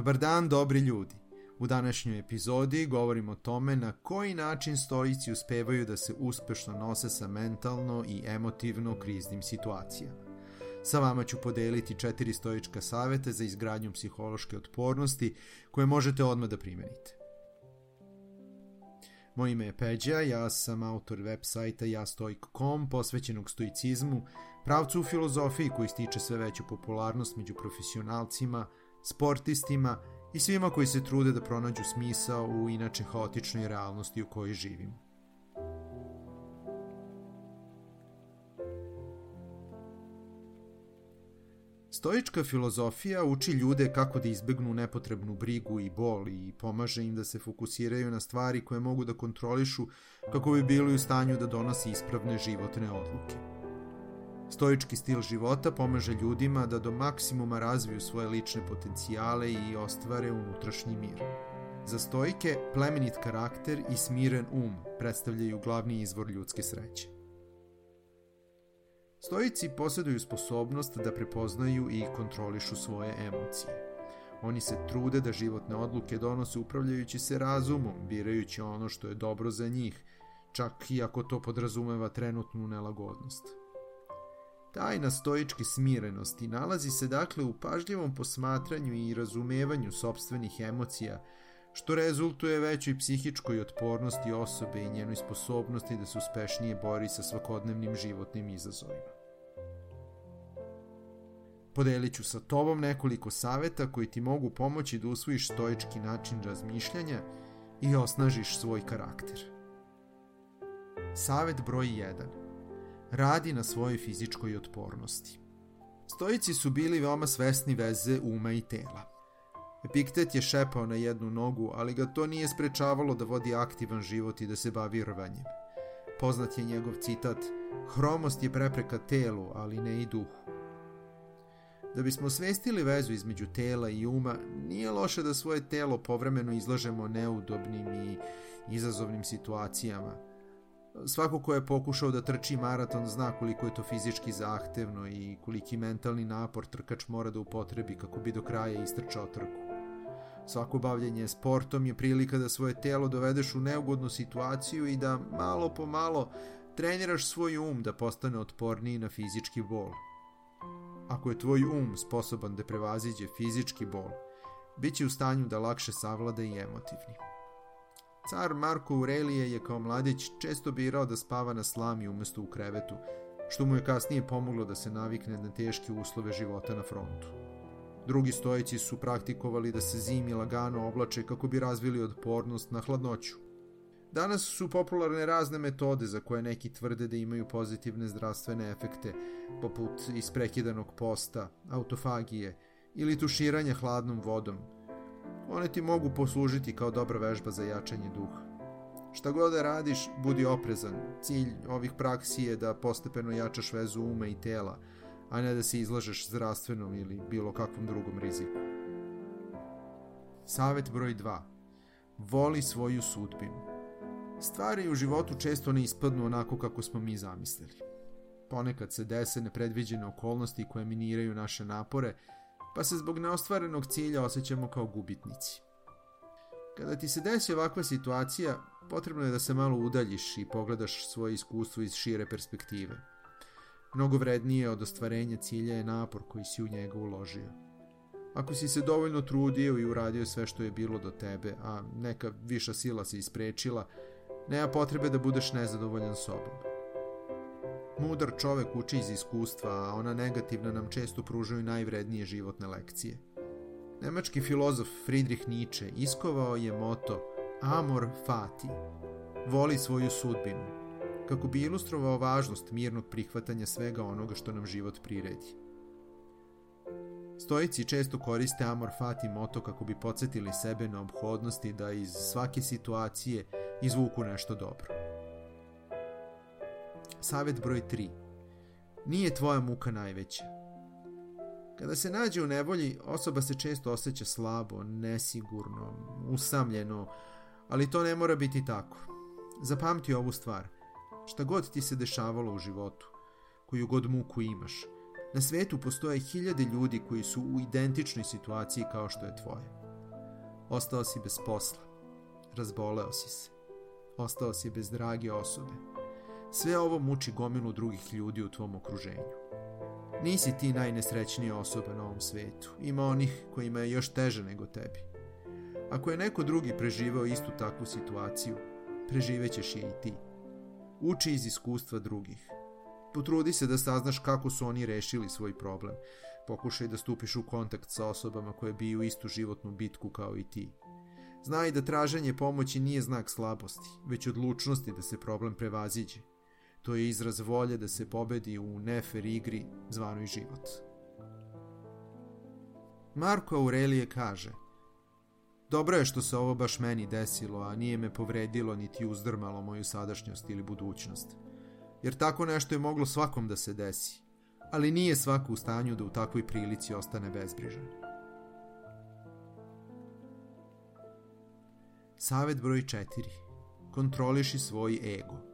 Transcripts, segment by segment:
Dobar dan, dobri ljudi. U današnjoj epizodi govorimo o tome na koji način stoici uspevaju da se uspešno nose sa mentalno i emotivno kriznim situacijama. Sa vama ću podeliti četiri stoička saveta za izgradnju psihološke otpornosti koje možete odmah da primenite. Moje ime je Peđa, ja sam autor web sajta jastoik.com posvećenog stoicizmu, pravcu u filozofiji koji stiče sve veću popularnost među profesionalcima, sportistima i svima koji se trude da pronađu smisao u inače haotičnoj realnosti u kojoj živimo. Stoička filozofija uči ljude kako da izbegnu nepotrebnu brigu i bol i pomaže im da se fokusiraju na stvari koje mogu da kontrolišu kako bi bili u stanju da donose ispravne životne odluke. Stoički stil života pomaže ljudima da do maksimuma razviju svoje lične potencijale i ostvare unutrašnji mir. Za stojike, plemenit karakter i smiren um predstavljaju glavni izvor ljudske sreće. Stoici posjeduju sposobnost da prepoznaju i kontrolišu svoje emocije. Oni se trude da životne odluke donose upravljajući se razumom, birajući ono što je dobro za njih, čak i ako to podrazumeva trenutnu nelagodnost. Tajna stoičke smirenosti nalazi se dakle u pažljivom posmatranju i razumevanju sobstvenih emocija, što rezultuje većoj psihičkoj otpornosti osobe i njenoj sposobnosti da se uspešnije bori sa svakodnevnim životnim izazovima. Podelit ću sa tobom nekoliko saveta koji ti mogu pomoći da usvojiš stoički način razmišljanja i osnažiš svoj karakter. Savet broj 1 radi na svojoj fizičkoj otpornosti. Stojici su bili veoma svesni veze uma i tela. Epiktet je šepao na jednu nogu, ali ga to nije sprečavalo da vodi aktivan život i da se bavi rvanjem. Poznat je njegov citat Hromost je prepreka telu, ali ne i duhu. Da bismo svestili vezu između tela i uma, nije loše da svoje telo povremeno izlažemo neudobnim i izazovnim situacijama – Svako ko je pokušao da trči maraton zna koliko je to fizički zahtevno i koliki mentalni napor trkač mora da upotrebi kako bi do kraja istrčao trku. Svako bavljenje sportom je prilika da svoje telo dovedeš u neugodnu situaciju i da malo po malo treniraš svoj um da postane otporniji na fizički bol. Ako je tvoj um sposoban da prevaziđe fizički bol, bit će u stanju da lakše savlada i emotivni. Car Marko Aurelije je kao mladić često birao da spava na slami umesto u krevetu, što mu je kasnije pomoglo da se navikne na teške uslove života na frontu. Drugi stojeći su praktikovali da se zimi lagano oblače kako bi razvili otpornost na hladnoću. Danas su popularne razne metode za koje neki tvrde da imaju pozitivne zdravstvene efekte, poput isprekidanog posta, autofagije ili tuširanja hladnom vodom – One ti mogu poslužiti kao dobra vežba za jačanje duha. Šta god da radiš, budi oprezan. Cilj ovih praksi je da postepeno jačaš vezu uma i tela, a ne da se izlažeš zdravstvenom ili bilo kakvom drugom riziku. Savet broj 2. Voli svoju sudbinu. Stvari u životu često ne ispadnu onako kako smo mi zamislili. Ponekad se dese nepredviđene okolnosti koje miniraju naše napore, pa se zbog neostvarenog cilja osjećamo kao gubitnici. Kada ti se desi ovakva situacija, potrebno je da se malo udaljiš i pogledaš svoje iskustvo iz šire perspektive. Mnogo vrednije od ostvarenja cilja je napor koji si u njega uložio. Ako si se dovoljno trudio i uradio sve što je bilo do tebe, a neka viša sila se isprečila, nema potrebe da budeš nezadovoljan sobom. Mudar čovek uči iz iskustva, a ona negativna nam često pružaju najvrednije životne lekcije. Nemački filozof Friedrich Nietzsche iskovao je moto Amor fati, voli svoju sudbinu, kako bi ilustrovao važnost mirnog prihvatanja svega onoga što nam život priredi. Stojici često koriste Amor Fati moto kako bi podsjetili sebe na obhodnosti da iz svake situacije izvuku nešto dobro. Savet broj 3. Nije tvoja muka najveća. Kada se nađe u nevolji, osoba se često osjeća slabo, nesigurno, usamljeno, ali to ne mora biti tako. Zapamti ovu stvar. Šta god ti se dešavalo u životu, koju god muku imaš, na svetu postoje hiljade ljudi koji su u identičnoj situaciji kao što je tvoje. Ostao si bez posla. Razboleo si se. Ostao si bez drage osobe. Sve ovo muči gomilu drugih ljudi u tvom okruženju. Nisi ti najnesrećnija osoba na ovom svetu. Ima onih kojima je još teže nego tebi. Ako je neko drugi preživao istu takvu situaciju, preživećeš je i ti. Uči iz iskustva drugih. Potrudi se da saznaš kako su oni rešili svoj problem. Pokušaj da stupiš u kontakt sa osobama koje biju istu životnu bitku kao i ti. Znaj da traženje pomoći nije znak slabosti, već odlučnosti da se problem prevaziđe. To je izraz volje da se pobedi u nefer igri zvanoj život. Marko Aurelije kaže Dobro je što se ovo baš meni desilo, a nije me povredilo niti uzdrmalo moju sadašnjost ili budućnost. Jer tako nešto je moglo svakom da se desi, ali nije svako u stanju da u takvoj prilici ostane bezbrižan. Savet broj 4. Kontroliši svoj ego.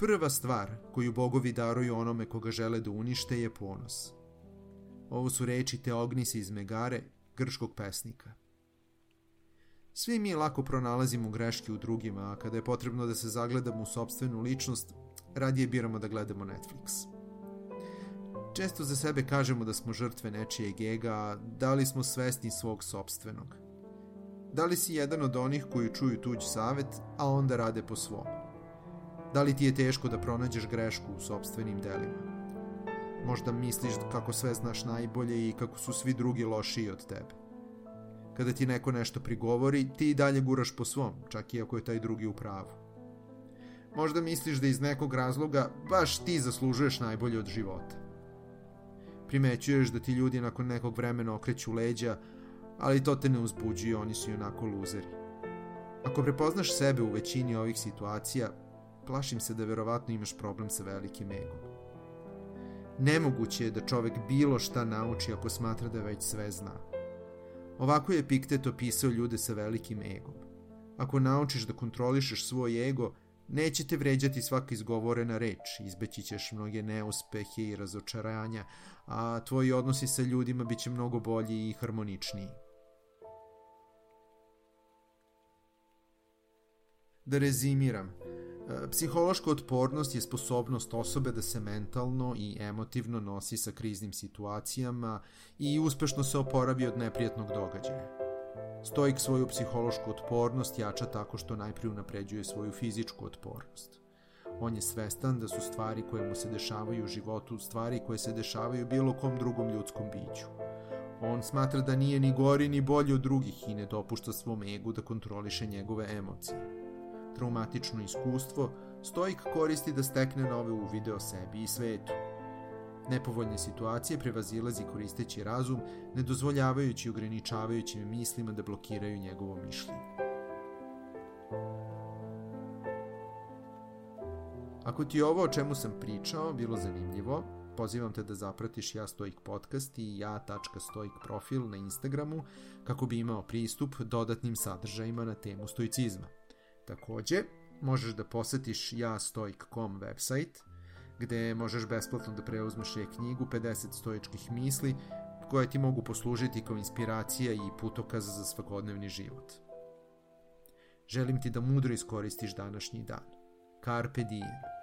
Prva stvar koju bogovi daruju onome koga žele da unište je ponos. Ovo su reči Teognisa iz Megare, grškog pesnika. Svi mi lako pronalazimo greške u drugima, a kada je potrebno da se zagledamo u sobstvenu ličnost, radije biramo da gledamo Netflix. Često za sebe kažemo da smo žrtve nečijeg ega, a da li smo svesni svog sobstvenog? Da li si jedan od onih koji čuju tuđ savet, a onda rade po svom? Da li ti je teško da pronađeš grešku u sobstvenim delima? Možda misliš kako sve znaš najbolje i kako su svi drugi lošiji od tebe. Kada ti neko nešto prigovori, ti i dalje guraš po svom, čak i ako je taj drugi u pravu. Možda misliš da iz nekog razloga baš ti zaslužuješ najbolje od života. Primećuješ da ti ljudi nakon nekog vremena okreću leđa, ali to te ne uzbuđuje, oni su i onako luzeri. Ako prepoznaš sebe u većini ovih situacija, plašim se da verovatno imaš problem sa velikim egom. Nemoguće je da čovek bilo šta nauči ako smatra da već sve zna. Ovako je Epiktet opisao ljude sa velikim egom. Ako naučiš da kontrolišeš svoj ego, neće te vređati svaka izgovorena reč, izbeći ćeš mnoge neuspehe i razočaranja, a tvoji odnosi sa ljudima bit će mnogo bolji i harmoničniji. Da rezimiram, psihološka otpornost je sposobnost osobe da se mentalno i emotivno nosi sa kriznim situacijama i uspešno se oporavi od neprijetnog događaja. Stoik svoju psihološku otpornost jača tako što najprije unapređuje svoju fizičku otpornost. On je svestan da su stvari koje mu se dešavaju u životu stvari koje se dešavaju bilo kom drugom ljudskom biću. On smatra da nije ni gori ni bolji od drugih i ne dopušta svom egu da kontroliše njegove emocije traumatično iskustvo, stoik koristi da stekne nove uvide o sebi i svetu. Nepovoljne situacije prevazilazi koristeći razum, ne dozvoljavajući i ograničavajućim mislima da blokiraju njegovo mišljenje. Ako ti ovo o čemu sam pričao bilo zanimljivo, pozivam te da zapratiš Ja Stoik podcast i ja.stoik profil na Instagramu kako bi imao pristup dodatnim sadržajima na temu stoicizma. Takođe, možeš da posetiš jastoik.com website, gde možeš besplatno da preuzmeš e-knjigu 50 stoičkih misli koje ti mogu poslužiti kao inspiracija i putokaz za svakodnevni život. Želim ti da mudro iskoristiš današnji dan. Carpe diem.